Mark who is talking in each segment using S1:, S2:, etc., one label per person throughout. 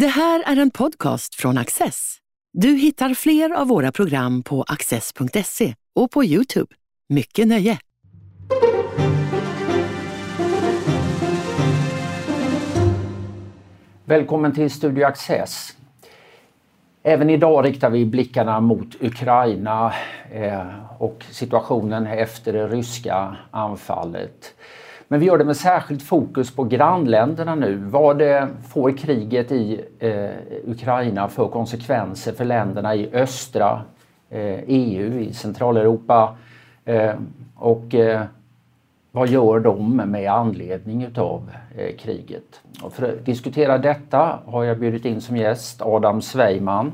S1: Det här är en podcast från Access. Du hittar fler av våra program på access.se och på Youtube. Mycket nöje!
S2: Välkommen till Studio Access. Även idag riktar vi blickarna mot Ukraina eh, och situationen efter det ryska anfallet. Men vi gör det med särskilt fokus på grannländerna nu. Vad det får kriget i eh, Ukraina för konsekvenser för länderna i östra eh, EU, i Centraleuropa eh, och eh, vad gör de med anledning utav eh, kriget? Och för att diskutera detta har jag bjudit in som gäst Adam Sveiman,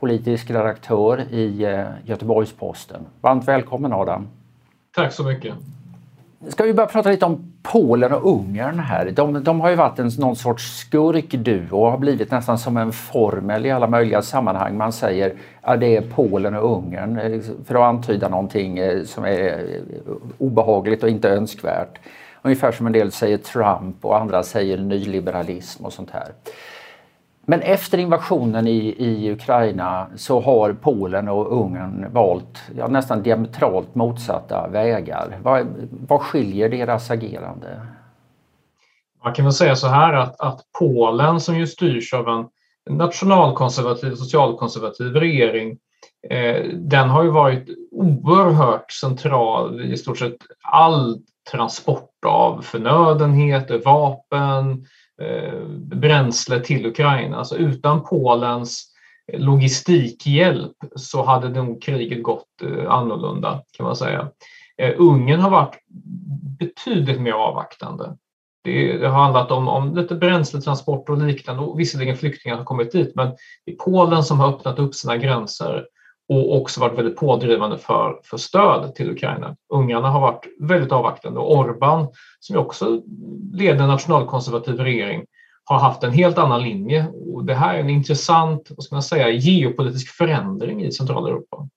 S2: politisk redaktör i eh, Göteborgs-Posten. Varmt välkommen Adam!
S3: Tack så mycket!
S2: Ska vi börja prata lite om Polen och Ungern här. De, de har ju varit en, någon sorts skurkduo och har blivit nästan som en formel i alla möjliga sammanhang. Man säger att det är Polen och Ungern eh, för att antyda någonting eh, som är eh, obehagligt och inte önskvärt. Ungefär som en del säger Trump och andra säger nyliberalism och sånt här. Men efter invasionen i, i Ukraina så har Polen och Ungern valt ja, nästan diametralt motsatta vägar. Vad, vad skiljer deras agerande?
S3: Man kan väl säga så här att, att Polen som ju styrs av en nationalkonservativ, socialkonservativ regering eh, den har ju varit oerhört central i stort sett all transport av förnödenheter, vapen, Eh, Eh, bränsle till Ukraina. Alltså utan Polens logistikhjälp så hade nog kriget gått eh, annorlunda kan man säga. Eh, Ungern har varit betydligt mer avvaktande. Det, har handlat om, om lite bränsletransport och liknande och visserligen flyktingar har kommit dit men det är Polen som har öppnat upp sina gränser och också varit väldigt pådrivande för, för stöd till Ukraina. Ungarna har varit väldigt avvaktande och Orban, som också leder en nationalkonservativ regering, har haft en helt annan linje. Och det här är en intressant vad ska man säga, geopolitisk förändring i Centraleuropa.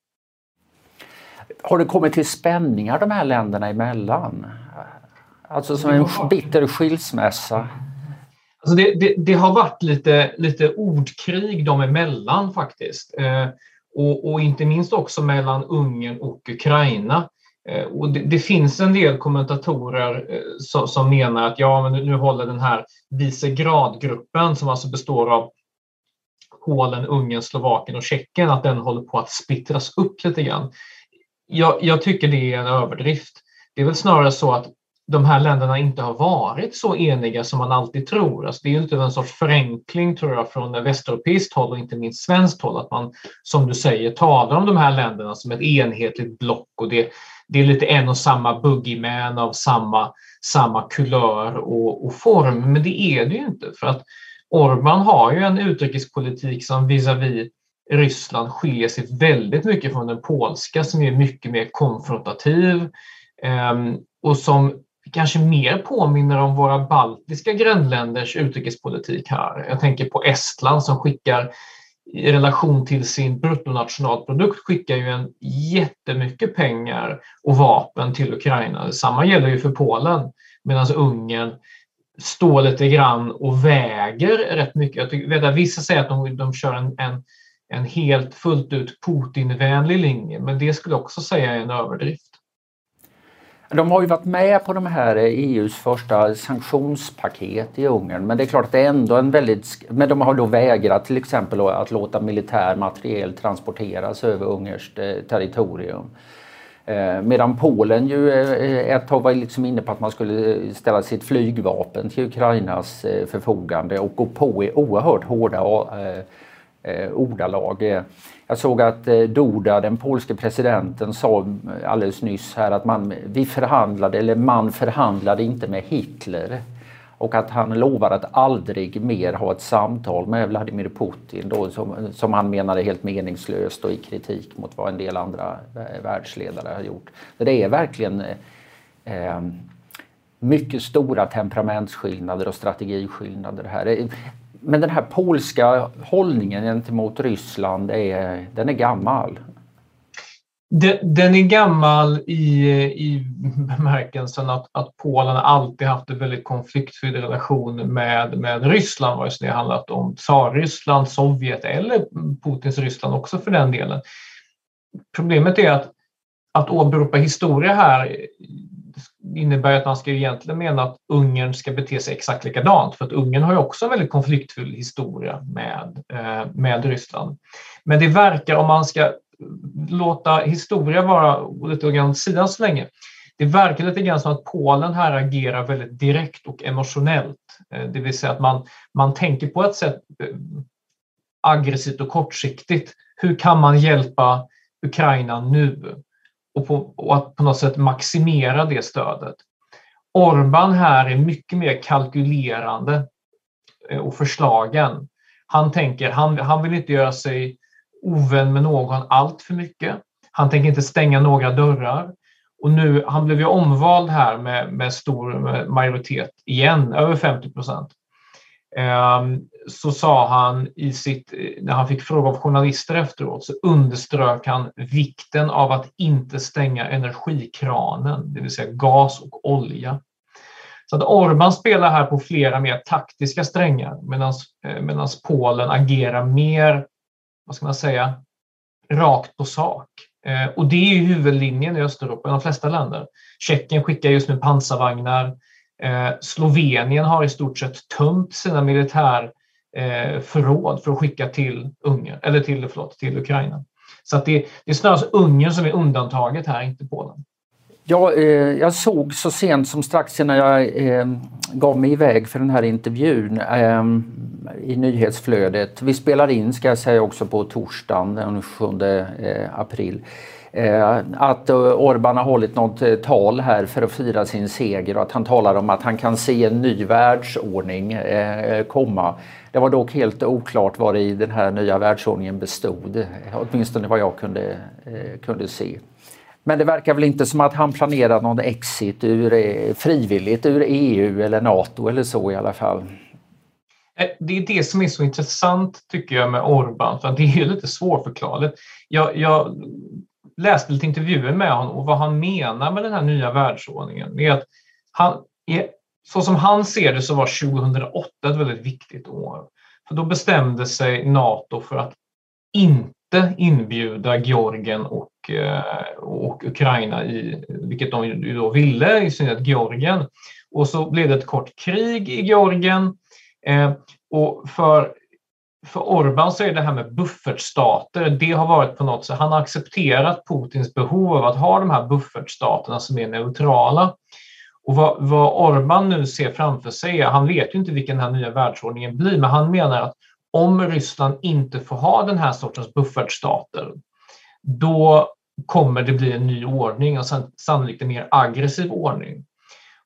S2: Har det kommit till spänningar de här länderna emellan? Alltså som en bitter skilsmässa?
S3: Alltså det, det, det, har varit lite, lite ordkrig dem emellan faktiskt. Och, och, inte minst också mellan Ungern och Ukraina. Eh, och det, det, finns en del kommentatorer eh, som, som, menar att ja, men nu håller den här Visegrad-gruppen som alltså består av Polen, Ungern, Slovakien och Tjeckien, att den håller på att splittras upp lite grann. Jag, jag tycker det är en överdrift. Det är väl snarare så att de här länderna inte har varit så eniga som man alltid tror. Alltså det är inte en sorts förenkling tror jag från västeuropeiskt håll och inte minst svenskt håll att man som du säger talar om de här länderna som ett enhetligt block och det, det är lite en och samma boogieman av samma, samma kulör och, och form. Men det är det ju inte för att Orban har ju en utrikespolitik som visavi Ryssland skiljer sig väldigt mycket från den polska som är mycket mer konfrontativ ehm, och som kanske mer påminner om våra baltiska grannländers utrikespolitik här. Jag tänker på Estland som skickar i relation till sin bruttonationalprodukt skickar ju en jättemycket pengar och vapen till Ukraina. Samma gäller ju för Polen medan Ungern står lite grann och väger rätt mycket. Jag tycker, vissa säger att de, de kör en, en, en helt fullt ut Putinvänlig linje men det skulle också säga är en överdrift.
S2: De har ju varit med på de här eh, e EUs första sanktionspaket i Ungern men det är klart att det är ändå en väldigt... Men de har då vägrat till exempel att låta militär materiel transporteras över ungerskt eh, territorium. Eh, medan Polen ju ett tag var liksom inne på att man skulle ställa sitt flygvapen till Ukrainas förfogande och gå på i oerhört hårda ordalag. Jag såg att eh, Duda, den polske presidenten, sa alldeles nyss här att man, vi förhandlade, eller man förhandlade inte med Hitler. Och att han lovar att aldrig mer ha ett samtal med Vladimir Putin då, som, som han menade helt meningslöst och i kritik mot vad en del andra eh, världsledare har gjort. Så det är verkligen eh, mycket stora temperamentsskillnader och strategiskillnader här men den här polska hållningen gentemot Ryssland är, den är gammal.
S3: Den är gammal i, i bemärkelsen att, att Polen alltid haft en väldigt konfliktfylld relation med, med Ryssland, vare sig det handlat om Tsarryssland, Sovjet eller Putins Ryssland också för den delen. Problemet är att, att åberopa historia här innebär att man ska egentligen mena att Ungern ska bete sig exakt likadant, för att Ungern har ju också en väldigt konfliktfylld historia med, eh, med Ryssland. Men det verkar, om man ska låta historia vara lite grann sidan så länge. Det verkar lite grann som att Polen här agerar väldigt direkt och emotionellt. Eh, det vill säga att man, man tänker på ett sätt eh, aggressivt och kortsiktigt. Hur kan man hjälpa Ukraina nu? Och, på, och att på något sätt maximera det stödet. Orban här är mycket mer kalkylerande eh, och förslagen. Han tänker, han, han vill inte göra sig ovän med någon allt för mycket. Han tänker inte stänga några dörrar. Och nu, han blev ju omvald här med, med stor majoritet igen, över 50 procent. Ehm, så sa han i sitt, när han fick fråga av journalister efteråt, så underströk han vikten av att inte stänga energikranen, det vill säga gas och olja. Så att Orban spelar här på flera mer taktiska strängar medan eh, Polen agerar mer vad ska man säga, rakt på sak. Eh, och det är ju huvudlinjen i Östeuropa, i de flesta länder. Tjeckien skickar just nu pansarvagnar. Eh, Slovenien har i stort sett tömt sina militärförråd eh, för att skicka till Ungern, eller till, förlåt, till Ukraina. Så att det, det är snarare Ungern som är undantaget här, inte Polen.
S2: Ja, eh, jag såg så sent som strax innan jag eh, gav mig iväg för den här intervjun eh, i nyhetsflödet. Vi spelar in, ska jag säga också, på torsdagen den 7 eh, april. Eh, att eh, Orban har hållit något eh, tal här för att fira sin seger och att han talar om att han kan se en ny världsordning eh, komma. Det var dock helt oklart vad i den här nya världsordningen bestod, åtminstone vad jag kunde, eh, kunde se. Men det verkar väl inte som att han planerar någon exit ur, eh, frivilligt ur EU eller NATO eller så i alla fall.
S3: Eh, det är det som är så intressant tycker jag med Orbán. för det är lite svårförklarligt. Jag, jag läste lite intervjuer med honom och vad han menar med den här nya världsordningen är att han, så som han ser det så var 2008 ett väldigt viktigt år. För då bestämde sig NATO för att inte inbjuda Georgien och eh, och Ukraina, i, vilket de då ville, i synnerhet Georgien. Och så blev det ett kort krig i Georgien. Eh, och för, för Orban så är det här med buffertstater, det har varit på något sätt, han har accepterat Putins behov av att ha de här buffertstaterna som är neutrala. Och vad, vad Orban nu ser framför sig, han vet ju inte vilken den här nya världsordningen blir, men han menar att om Ryssland inte får ha den här sortens buffertstater, då kommer det bli en ny ordning och sannolikt en mer aggressiv ordning.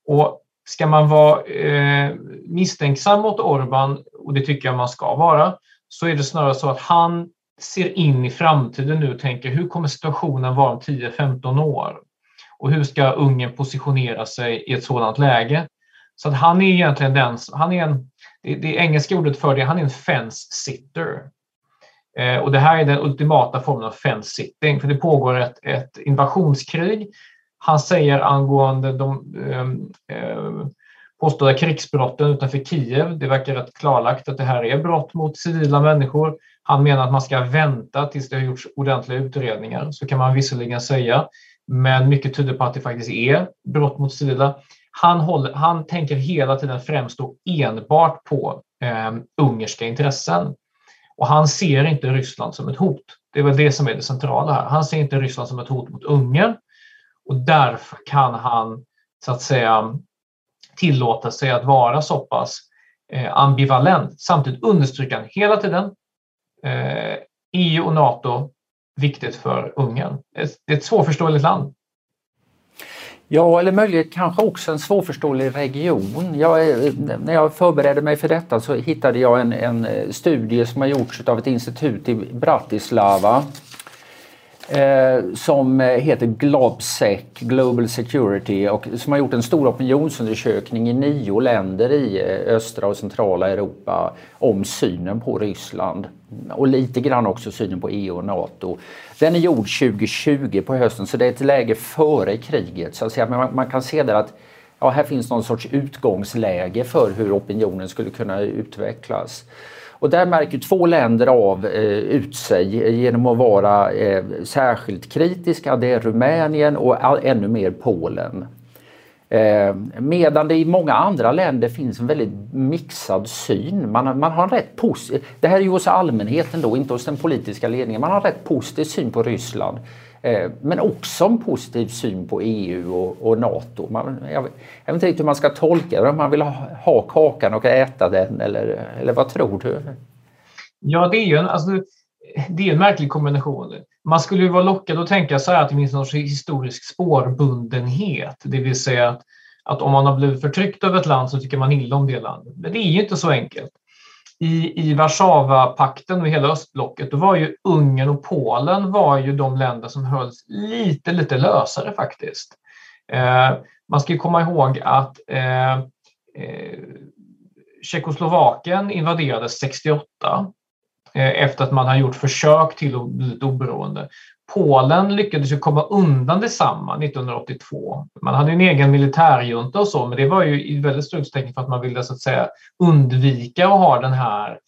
S3: Och ska man vara eh, misstänksam mot Orban, och det tycker jag man ska vara, så är det snarare så att han ser in i framtiden nu och tänker hur kommer situationen vara om 10-15 år? Och hur ska Ungern positionera sig i ett sådant läge? Så att han är egentligen den, han är en, det, det engelska ordet för det, han är en fence sitter. Eh, och det här är den ultimata formen av fence sitting, för det pågår ett, ett invasionskrig. Han säger angående de eh, eh, påstådda krigsbrotten utanför Kiev, det verkar rätt klarlagt att det här är brott mot civila människor. Han menar att man ska vänta tills det har gjorts ordentliga utredningar, så kan man visserligen säga, men mycket tyder på att det faktiskt är brott mot civila. Han, håller, han tänker hela tiden främst och enbart på eh, ungerska intressen. Och han ser inte Ryssland som ett hot. Det är väl det som är det centrala här. Han ser inte Ryssland som ett hot mot Ungern och därför kan han så att säga tillåta sig att vara så pass eh, ambivalent. Samtidigt understryker han hela tiden eh, EU och NATO viktigt för Ungern. Det är ett svårförståeligt land.
S2: Ja, eller möjligen kanske också en svårförståelig region. Jag, eh, när jag förberedde mig för detta så hittade jag en, en eh, studie som har gjorts av ett institut i Bratislava eh, som eh, heter Globsec, Global Security, och som har gjort en stor opinionsundersökning i nio länder i eh, östra och centrala Europa om synen på Ryssland och lite grann också synen på EU och NATO. Den är gjord 2020 på hösten så det är ett läge före kriget. Så att säga. Men man, man kan se där att ja, här finns någon sorts utgångsläge för hur opinionen skulle kunna utvecklas. Och där märker två länder av eh, ut sig genom att vara eh, särskilt kritiska. Det är Rumänien och ännu mer Polen. Eh, medan det i många andra länder finns en väldigt mixad syn. Man, man har en rätt positiv, det här är ju hos allmänheten då, inte hos den politiska ledningen. Man har en rätt positiv syn på Ryssland. Eh, men också en positiv syn på EU och, och NATO. Man, jag, jag, vet inte riktigt hur man ska tolka det, om man vill ha, ha kakan och äta den eller, eller vad tror du?
S3: Ja, det är ju en, alltså, det är en märklig kombination. Man skulle ju vara lockad att tänka sig att det finns någon historisk spårbundenhet, det vill säga att, att om man har blivit förtryckt av ett land så tycker man illa om det landet. Men det är ju inte så enkelt i, i Warszawapakten och hela östblocket, då var ju Ungern och Polen var ju de länder som hölls lite, lite lösare faktiskt. Eh, man ska komma ihåg att eh, eh, Tjeckoslovakien invaderades 68 eh, efter att man har gjort försök till att bli oberoende. Polen lyckades ju komma undan detsamma 1982. Man hade en egen militärjunta och så, men det var ju i väldigt stor utsträckning för att man ville så att säga undvika att ha den här,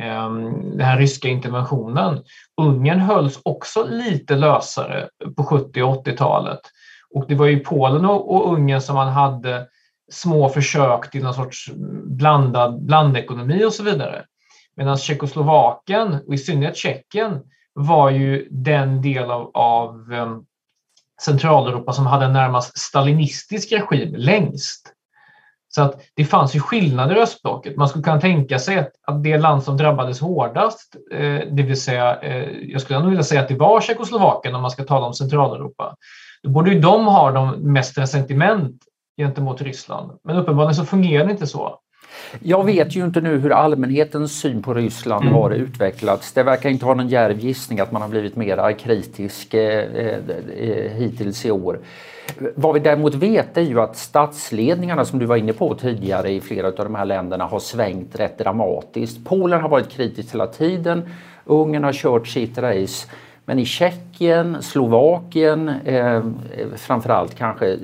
S3: ehm, den här ryska interventionen. Ungern hölls också lite lösare på 70 och 80-talet. Och det var ju Polen och Ungern som man hade små försök till någon sorts blandad blandekonomi och så vidare. Medan Tjeckoslovakien och i synnerhet Tjeckien var ju den del av, av ehm, Centraleuropa som hade en närmast stalinistisk regim längst. Så att det fanns ju skillnader i östblocket. Man skulle kunna tänka sig att, att det land som drabbades hårdast, eh, det vill säga, eh, jag skulle nog vilja säga att det var Tjeckoslovakien om man ska tala om Centraleuropa. Då borde ju de ha de mest resentiment gentemot Ryssland. Men uppenbarligen så fungerar det inte så.
S2: Jag vet ju inte nu hur allmänhetens syn på Ryssland mm. har utvecklats. Det verkar inte vara någon djärv gissning att man har blivit mer kritisk eh, eh, hittills i år. Vad vi däremot vet är ju att statsledningarna som du var inne på tidigare i flera av de här länderna har svängt rätt dramatiskt. Polen har varit kritiskt hela tiden. Ungern har kört sitt race. Men i Tjeckien, Slovakien, eh, framförallt kanske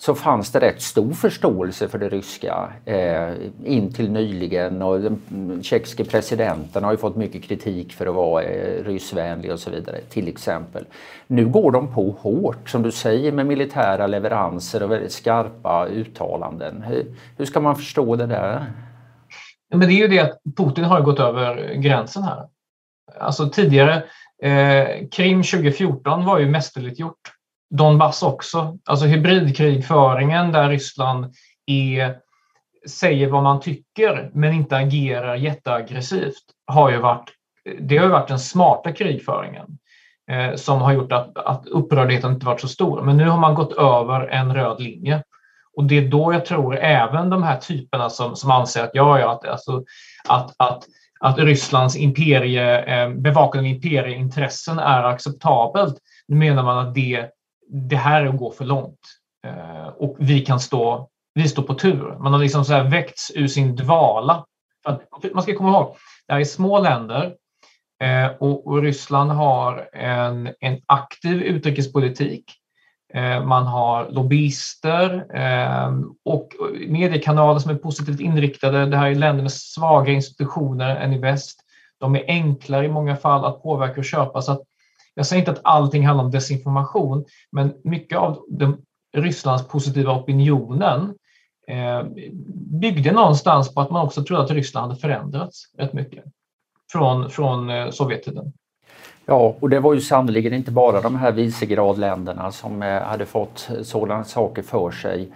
S2: så fanns det rätt stor förståelse för det ryska eh, in till nyligen och den tjeckiske presidenten har ju fått mycket kritik för att vara eh, ryssvänlig och så vidare till exempel. Nu går de på hårt som du säger med militära leveranser och väldigt skarpa uttalanden. Hur, hur ska man förstå det där?
S3: Men det är ju det att Putin har gått över gränsen här. Alltså tidigare, eh, Krim 2014 var ju mästerligt gjort. Donbass också. Alltså hybridkrigföringen där Ryssland är, säger vad man tycker men inte agerar jätteaggressivt har ju varit, det har varit den smarta krigföringen eh, som har gjort att, att upprördheten inte varit så stor. Men nu har man gått över en röd linje. Och det är då jag tror även de här typerna som, som anser att, ja, ja, att, alltså, att, att, att Rysslands imperie, eh, bevakning av imperieintressen är acceptabelt. Nu menar man att det det här är att gå för långt eh, och vi kan stå, vi står på tur. Man har liksom så här väckts ur sin dvala. Man ska komma ihåg, det här är små länder eh, och, och Ryssland har en, en aktiv utrikespolitik. Eh, man har lobbyister eh, och mediekanaler som är positivt inriktade. Det här är länder med svaga institutioner än i väst. De är enklare i många fall att påverka och köpa. Så att jag säger inte att allting handlar om desinformation, men mycket av den, Rysslands positiva opinionen eh, byggde någonstans på att man också trodde att Ryssland hade förändrats rätt mycket från, från eh, Sovjettiden.
S2: Ja, och det var ju sannerligen inte bara de här Visegradländerna som eh, hade fått sådana saker för sig.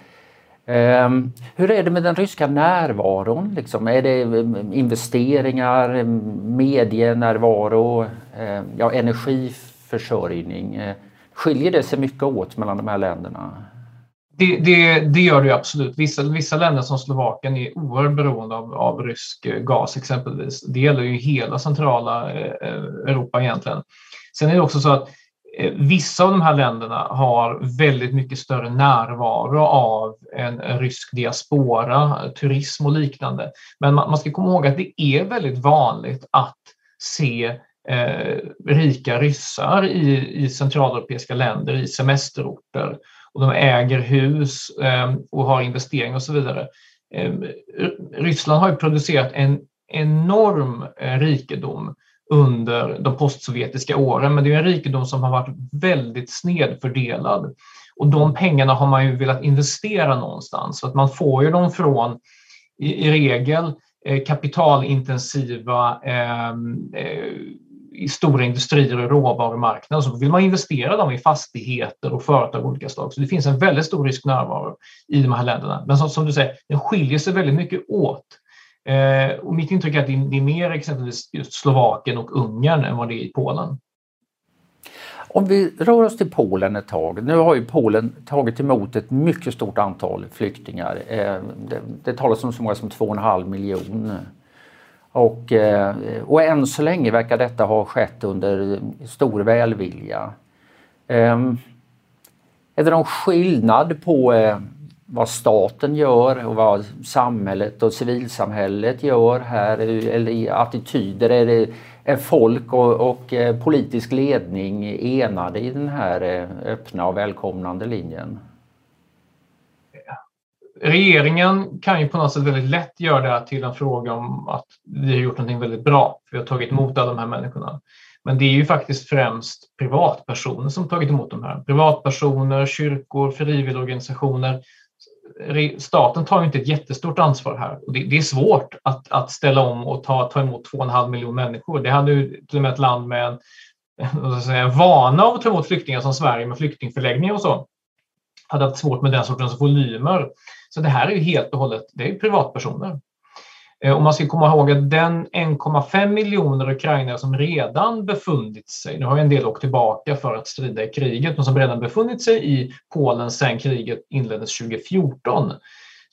S2: Um, hur är det med den ryska närvaron? Liksom? Är det eh, investeringar, medienärvaro, uh, ja, energiförsörjning? Uh, skiljer det sig mycket åt mellan de här länderna?
S3: Det, det, det gör det absolut. Vissa, vissa länder som Slovakien är oerhört beroende av, av rysk eh, gas exempelvis. Det gäller ju hela centrala eh, Europa egentligen. Sen är det också så att Eh, Eh, vissa av de här länderna har väldigt mycket större närvaro av en rysk diaspora, turism och liknande. Men man ska komma ihåg att det är väldigt vanligt att se eh, rika ryssar i, i centraleuropeiska länder, i semesterorter. Och de äger hus eh, och har investeringar och så vidare. Eh, Ryssland har ju producerat en enorm eh, rikedom under de postsovjetiska åren, men det är en rikedom som har varit väldigt snedfördelad. Och de pengarna har man ju velat investera någonstans, så att man får ju dem från i, i regel eh, kapitalintensiva ehm, eh, eh, stora industrier och råvarumarknader så vill man investera dem i fastigheter och företag av olika slag. Så det finns en väldigt stor rysk närvaro i de här länderna. Men som, som du säger, den skiljer sig väldigt mycket åt. Eh, och mitt intryck är att det är, det är mer exempelvis just Slovakien och Ungern än vad det är i Polen.
S2: Om vi rör oss till Polen ett tag. Nu har ju Polen tagit emot ett mycket stort antal flyktingar. Eh, det, det talas om så många som 2,5 miljoner. Och, eh, och än så länge verkar detta ha skett under stor välvilja. Ehm, är det någon skillnad på eh, vad staten gör och vad samhället och civilsamhället gör här eller i attityder? Är, det, är folk och, och eh, politisk ledning enade i den här eh, öppna och välkomnande linjen?
S3: regeringen kan ju på något sätt väldigt lätt göra det här till en fråga om att vi har gjort någonting väldigt bra. Vi har tagit emot alla de här människorna. Men det är ju faktiskt främst privatpersoner som tagit emot de här. Privatpersoner, kyrkor, frivilligorganisationer. Staten tar ju inte ett jättestort ansvar här. Och det, är svårt att, att ställa om och ta, ta emot 2,5 miljoner människor. Det hade ju till och med ett land med en, en vana av att ta emot flyktingar som Sverige med flyktingförläggningar och så hade haft svårt med den sortens volymer. Så det här är ju helt och hållet det är privatpersoner. Eh, och man ska komma ihåg att den 1,5 miljoner ukrainare som redan befunnit sig, nu har en del åkt tillbaka för att strida i kriget, men som redan befunnit sig i Polen sedan kriget inleddes 2014.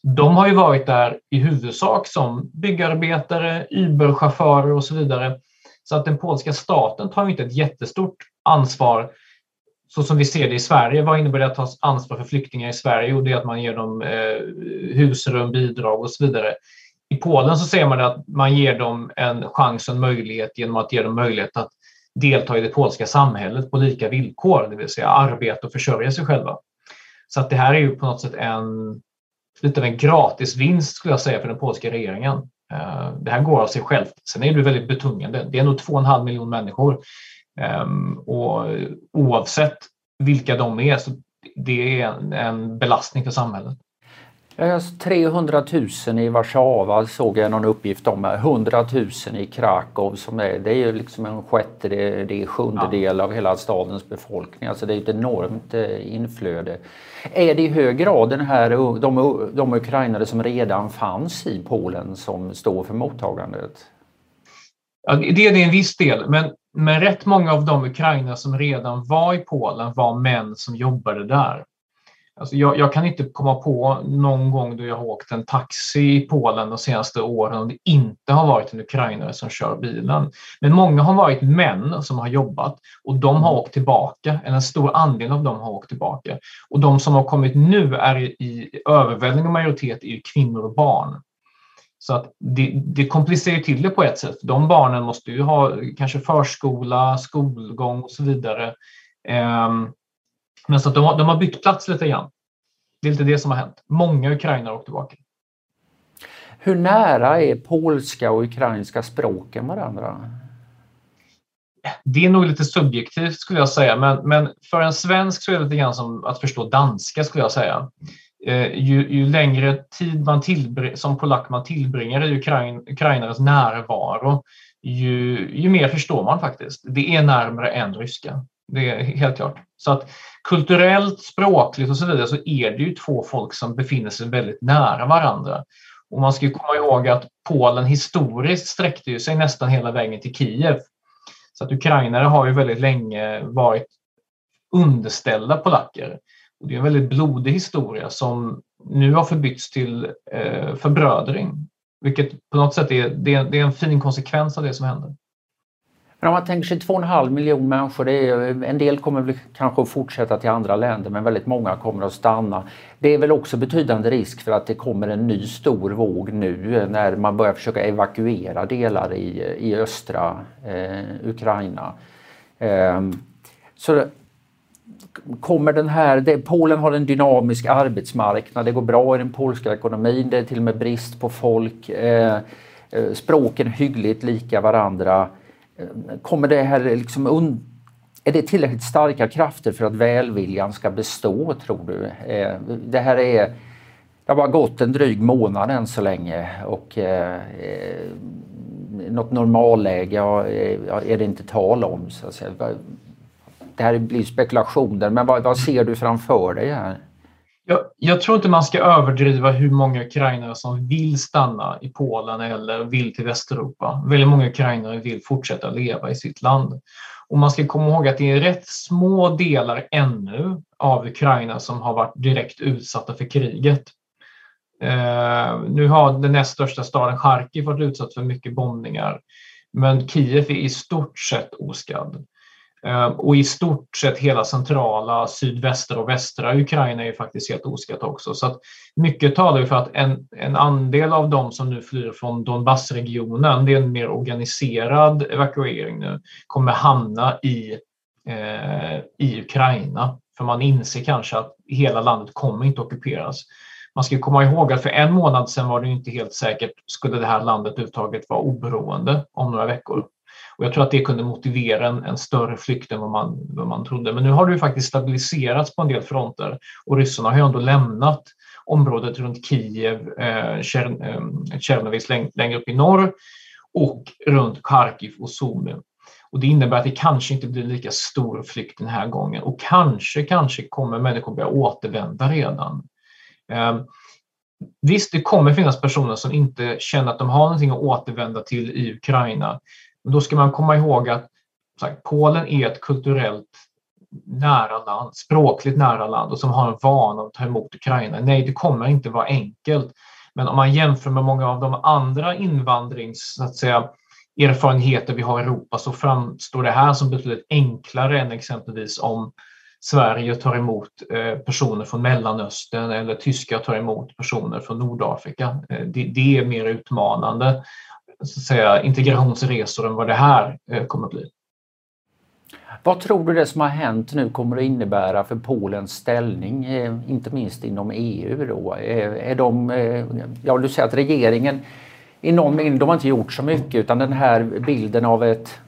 S3: De har ju varit där i huvudsak som byggarbetare, Uber-chaufförer och så vidare. Så att den polska staten tar inte ett jättestort ansvar så som vi ser det i Sverige. Vad innebär det att ta ansvar för flyktingar i Sverige? Jo, det är att man ger dem eh, husrum, bidrag och så vidare. I Polen så ser man att man ger dem en chans och en möjlighet genom att ge dem möjlighet att delta i det polska samhället på lika villkor, det vill säga arbeta och försörja sig själva. Så att det här är ju på något sätt en, lite av en gratisvinst skulle jag säga för den polska regeringen. Eh, det här går av sig självt. Sen är det väldigt betungande. Det är nog 2,5 miljoner människor ehm, och oavsett vilka de är så det är en belastning för samhället.
S2: 300 000 i Warszawa såg jag någon uppgift om. 100 000 i Krakow som är, det är ju liksom en sjättedel, sjundedel ja. av hela stadens befolkning. Alltså det är ett enormt eh, inflöde. Är det i hög grad den här, de, de ukrainare som redan fanns i Polen som står för mottagandet?
S3: Ja, det är det en viss del, men men rätt många av de ukrainare som redan var i Polen var män som jobbade där. Alltså jag, jag, kan inte komma på någon gång då jag har åkt en taxi i Polen de senaste åren och det inte har varit en ukrainare som kör bilen. Men många har varit män som har jobbat och de har åkt tillbaka, eller en stor andel av dem har åkt tillbaka. Och de som har kommit nu är i överväldigande majoritet är kvinnor och barn. Så att det, det komplicerar till det på ett sätt. De barnen måste ju ha kanske förskola, skolgång och så vidare. Ehm, men så de har, de har bytt plats lite grann. Det är lite det som har hänt. Många ukrainare åkt tillbaka.
S2: Hur nära är polska och ukrainska språken varandra?
S3: Det är nog lite subjektivt skulle jag säga, men, men för en svensk så är det lite grann som att förstå danska skulle jag säga. Eh, ju, ju, längre tid man som polack man tillbringar i Ukrain, ukrainares närvaro, ju, ju mer förstår man faktiskt. Det är närmare än ryska. Det är helt klart. Så att kulturellt, språkligt och så vidare så är det ju två folk som befinner sig väldigt nära varandra. Och man ska komma ihåg att Polen historiskt sträckte sig nästan hela vägen till Kiev. Så att ukrainare har ju väldigt länge varit underställda polacker. Och det är en väldigt blodig historia som nu har förbytts till eh, förbrödring. Vilket på något sätt är, det är, det är en fin konsekvens av det som händer.
S2: Men om man tänker sig 2,5 miljoner människor, det är, en del kommer väl kanske att fortsätta till andra länder men väldigt många kommer att stanna. Det är väl också betydande risk för att det kommer en ny stor våg nu när man börjar försöka evakuera delar i, i östra eh, Ukraina. Eh, så kommer den här, det, Polen har en dynamisk arbetsmarknad, det går bra i den polska ekonomin, det är till och med brist på folk. Eh, eh språken är hyggligt lika varandra. Kommer det här liksom un... Är det tillräckligt starka krafter för att välviljan ska bestå tror du? Eh, det här är... Det har bara gått en dryg månad än så länge och eh, något normalläge eh, är det inte tal om. Så att säga. Det här blir spekulationer men vad, vad ser du framför dig här?
S3: Jag, jag, tror inte man ska överdriva hur många ukrainare som vill stanna i Polen eller vill till Västeuropa. Väldigt många ukrainare vill fortsätta leva i sitt land. Och man ska komma ihåg att det är rätt små delar ännu av Ukraina som har varit direkt utsatta för kriget. Eh, nu har den näst största staden Charkiv varit utsatt för mycket bombningar, men Kiev är i stort sett oskadd. Eh, och i stort sett hela centrala, sydvästra och västra Ukraina är faktiskt helt oskatt också. Så att mycket talar ju för att en, en andel av de som nu flyr från Donbassregionen, det är en mer organiserad evakuering nu, kommer hamna i, eh, i Ukraina. För man inser kanske att hela landet kommer inte ockuperas. Man ska komma ihåg att för en månad sedan var det inte helt säkert skulle det här landet överhuvudtaget vara oberoende om några veckor. Och jag tror att det kunde motivera en, en större flykt än vad man, vad man trodde. Men nu har det ju faktiskt stabiliserats på en del fronter och ryssarna har ju ändå lämnat området runt Kiev, eh, Tjernobyl eh, längre upp i norr och runt Kharkiv och Sumy. Och det innebär att det kanske inte blir lika stor flykt den här gången och kanske, kanske kommer människor börja återvända redan. Eh, visst, det kommer finnas personer som inte känner att de har någonting att återvända till i Ukraina. Men då ska man komma ihåg att sagt, Polen är ett kulturellt nära land, språkligt nära land och som har en vana att ta emot Ukraina. Nej, det kommer inte vara enkelt. Men om man jämför med många av de andra invandrings, så att säga, erfarenheter vi har i Europa så framstår det här som betydligt enklare än exempelvis om Sverige tar emot eh, personer från Mellanöstern eller tyskar tar emot personer från Nordafrika. Eh, det är mer utmanande så att säga, integrationsresor än vad det här eh, kommer att bli.
S2: Vad tror du det som har hänt nu kommer att innebära för Polens ställning, eh, inte minst inom EU? Då? Eh, är de, ja, du säger att regeringen i någon mening, de har inte gjort så mycket utan den här bilden av ett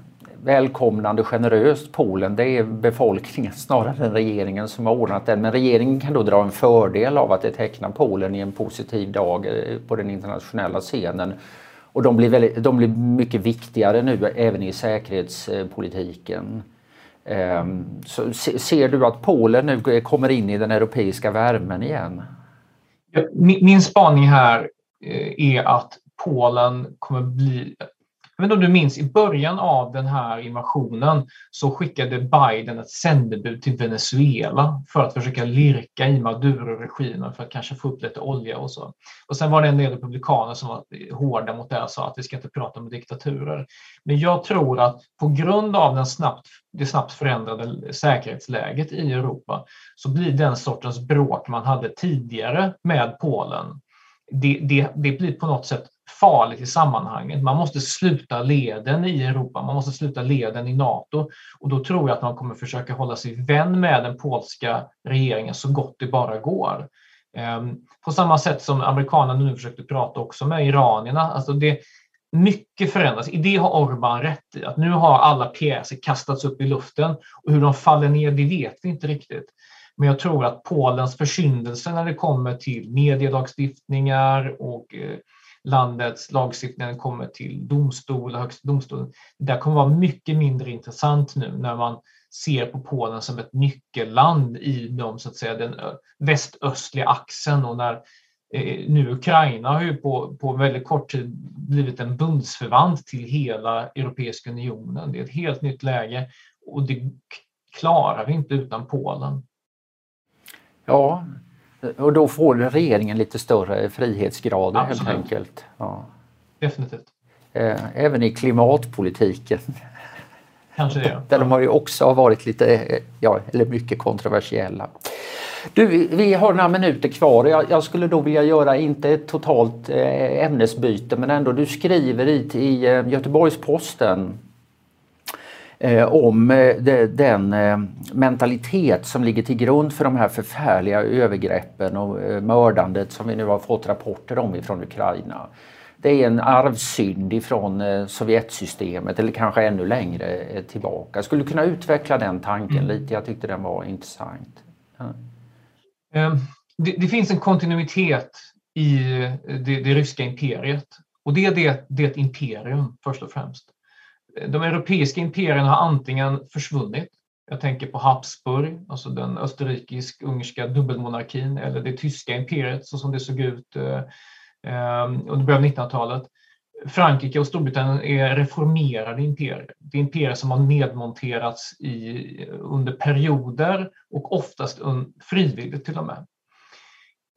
S2: välkomnande, generöst Polen, det är befolkningen snarare än regeringen som har ordnat den. Men regeringen kan då dra en fördel av att det tecknar Polen i en positiv dag på den internationella scenen och de blir, väldigt, de blir mycket viktigare nu även i säkerhetspolitiken. Ehm, så ser du att Polen nu kommer in i den europeiska värmen igen?
S3: Min spaning här eh, är att Polen kommer bli jag vet inte om du minns, i början av den här invasionen så skickade Biden ett sändebud till Venezuela för att försöka lirka i Maduro-regimen för att kanske få upp lite olja och så. Och sen var det en del republikaner som var hårda mot det och sa att vi ska inte prata om diktaturer. Men jag tror att på grund av den snabbt, det snabbt förändrade säkerhetsläget i Europa så blir den sortens bråk man hade tidigare med Polen det, det, det, blir på något sätt farligt i sammanhanget. Man måste sluta leden i Europa, man måste sluta leden i Nato och då tror jag att man kommer försöka hålla sig vän med den polska regeringen så gott det bara går. Ehm, på samma sätt som amerikanerna nu försökte prata också med iranierna. Alltså det, mycket förändras. I det har Orban rätt i, att nu har alla pjäser kastats upp i luften och hur de faller ner, det vet vi inte riktigt. Men jag tror att Polens försyndelse när det kommer till medielagstiftningar och eh, landets lagstiftning kommer till domstol och högsta domstolen. Det kommer vara mycket mindre intressant nu när man ser på Polen som ett nyckelland i de, så att säga, den västöstliga axeln och när eh, nu Ukraina har ju på, på väldigt kort tid blivit en bundsförvant till hela Europeiska unionen. Det är ett helt nytt läge och det klarar vi inte utan Polen.
S2: Ja, och då får regeringen lite större frihetsgrader Absolut. helt enkelt. Ja.
S3: Definitivt.
S2: Eh, även i klimatpolitiken.
S3: Kanske det.
S2: Där de har ju också varit lite, ja, eller mycket kontroversiella. Du, vi har några minuter kvar. Jag, jag skulle då vilja göra, inte ett totalt eh, ämnesbyte, men ändå, du skriver i, i eh, Göteborgs-Posten om eh, de, den eh, mentalitet som ligger till grund för de här förfärliga övergreppen och eh, mördandet som vi nu har fått rapporter om ifrån Ukraina. Det är en arvsynd ifrån eh, Sovjetsystemet eller kanske ännu längre eh, tillbaka. Skulle du kunna utveckla den tanken mm. lite? Jag tyckte den var intressant. Ja.
S3: Det, det, finns en kontinuitet i det, det ryska imperiet och det är det, det är ett imperium först och främst. De europeiska imperierna har antingen försvunnit, jag tänker på Habsburg, alltså den österrikisk-ungerska dubbelmonarkin eller det tyska imperiet så som det såg ut eh, eh under början av 1900-talet. Frankrike och Storbritannien är reformerade imperier. Det är imperier som har nedmonterats i, under perioder och oftast frivilligt till och med.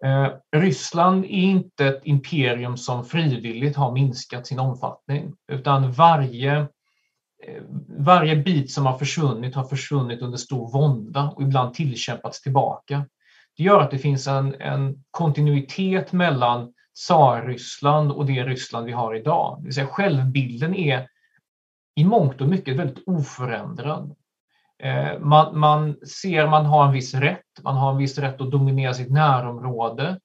S3: Eh, Ryssland är inte ett imperium som frivilligt har minskat sin omfattning utan varje, Eh, varje bit som har försvunnit har försvunnit under stor vånda och ibland tillkämpats tillbaka. Det gör att det finns en, en kontinuitet mellan tsarryssland och det Ryssland vi har idag. Det vill säga självbilden är i mångt och mycket väldigt oförändrad. Eh, man, man ser man har en viss rätt, man har en viss rätt att dominera sitt närområde.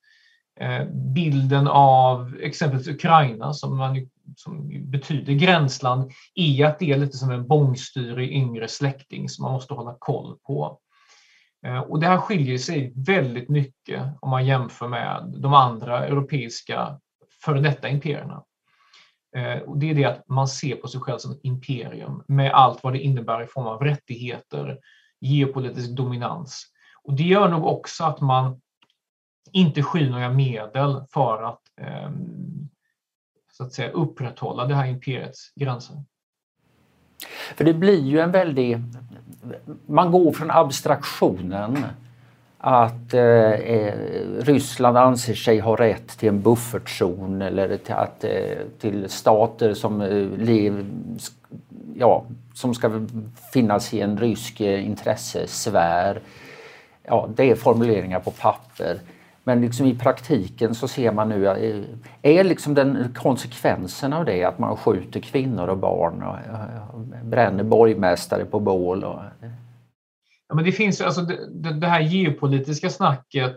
S3: Eh, bilden av exempelvis Ukraina som, man, som betyder gränsland är att det är lite som en bångstyrig yngre släkting som man måste hålla koll på. Eh, och det här skiljer sig väldigt mycket om man jämför med de andra europeiska före detta imperierna. Eh, och det är det att man ser på sig själv som ett imperium med allt vad det innebär i form av rättigheter, geopolitisk dominans. Och det gör nog också att man inte skyr några medel för att, ehm, så att säga, upprätthålla det här imperiets gränser.
S2: För det blir ju en väldig... Man går från abstraktionen att eh, eh Ryssland anser sig ha rätt till en buffertzon eller till, att, eh, till stater som, eh, ja, som ska finnas i en rysk eh, intressesfär. Ja, det är formuleringar på papper. Men liksom i praktiken så ser man nu, är liksom den konsekvensen av det att man skjuter kvinnor och barn och eh, bränner borgmästare på bål? Och...
S3: Ja, men det finns alltså det, det här geopolitiska snacket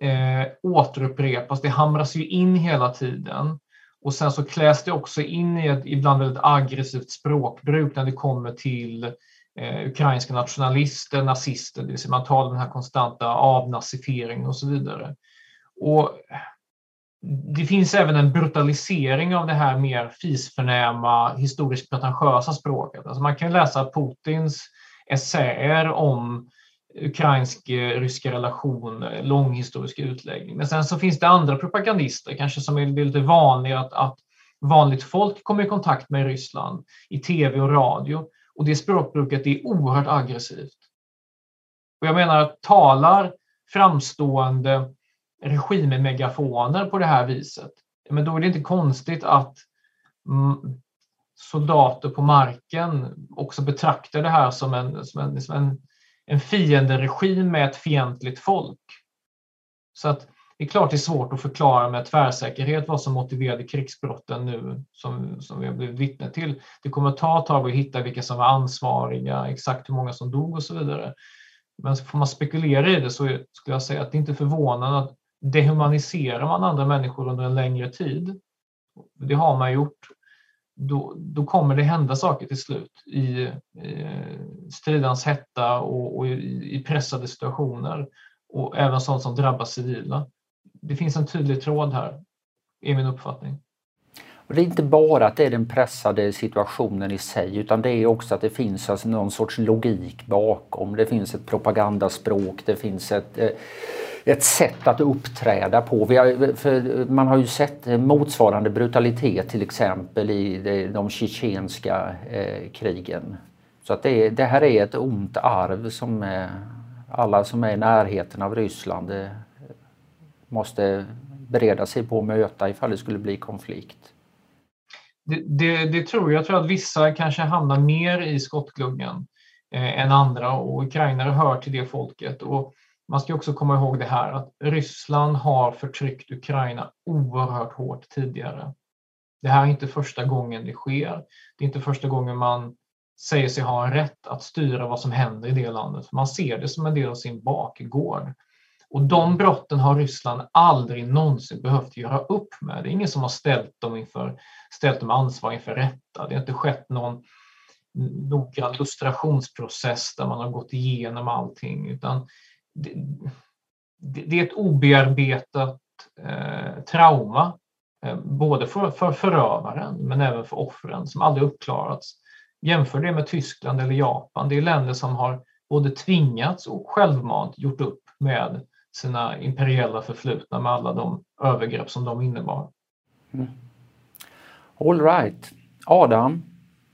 S3: eh, återupprepas, det hamras ju in hela tiden. Och sen så kläs det också in i ett ibland väldigt aggressivt språkbruk när det kommer till eh, Eh, ukrainska nationalister, nazister, det vill säga man talar om den här konstanta avnazifieringen och så vidare. Och det finns även en brutalisering av det här mer fisförnäma, historiskt pretentiösa språket. Alltså man kan läsa Putins essäer om ukrainsk-ryska eh, relationer, eh, lång historisk utläggning. Men sen så finns det andra propagandister, kanske som är lite vanliga, att, att vanligt folk kommer i kontakt med Ryssland i tv och radio. Och det språkbruket är oerhört aggressivt. Och jag menar, talar framstående regimmegafoner på det här viset, men då är det inte konstigt att mm, soldater på marken också betraktar det här som en, som en, som en, en fienderegim med ett fientligt folk. Så att det är klart det är svårt att förklara med tvärsäkerhet vad som motiverade krigsbrotten nu som, som vi har blivit vittne till. Det kommer att ta ett tag att hitta vilka som var ansvariga, exakt hur många som dog och så vidare. Men får man spekulera i det så skulle jag säga att det inte är förvånande att dehumaniserar man andra människor under en längre tid. Det har man gjort då, då kommer det hända saker till slut i i stridans hetta och, och i, i, pressade situationer och även sånt som drabbar civila. Det finns en tydlig tråd här, är min uppfattning.
S2: Och det är inte bara att det är den pressade situationen i sig utan det är också att det finns alltså någon sorts logik bakom. Det finns ett propagandaspråk, det finns ett eh, ett sätt att uppträda på. Har, man har ju sett motsvarande brutalitet till exempel i de, de tjetjenska eh, krigen. Så att det, det, här är ett ont arv som eh, alla som är i närheten av Ryssland eh, måste bereda sig på att möta ifall det skulle bli konflikt.
S3: det, det, det, tror jag. Jag tror att vissa kanske hamnar mer i skottgluggen eh, än andra och ukrainare hör till det folket. Och man ska också komma ihåg det här att Ryssland har förtryckt Ukraina oerhört hårt tidigare. Det här är inte första gången det sker. Det är inte första gången man säger sig ha en rätt att styra vad som händer i det landet. Man ser det som en del av sin bakgård. Och de brotten har Ryssland aldrig någonsin behövt göra upp med. Det är ingen som har ställt dem, inför, ställt dem ansvar inför rätta. Det har inte skett någon noggrann lustrationsprocess där man har gått igenom allting utan det, det är ett obearbetat eh, trauma eh, både för, för förövaren men även för offren som aldrig uppklarats. Jämför det med Tyskland eller Japan. Det är länder som har både tvingats och självmant gjort upp med sina imperiella förflutna med alla de övergrepp som de innebar. Mm.
S2: All right. Adam,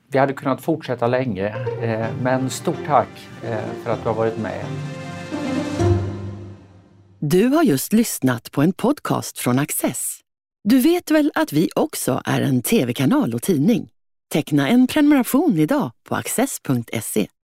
S2: vi hade kunnat fortsätta länge, eh, men stort tack eh, för att du har varit med.
S1: Du har just lyssnat på en podcast från Access. Du vet väl att vi också är en tv-kanal och tidning? Teckna en prenumeration idag på access.se.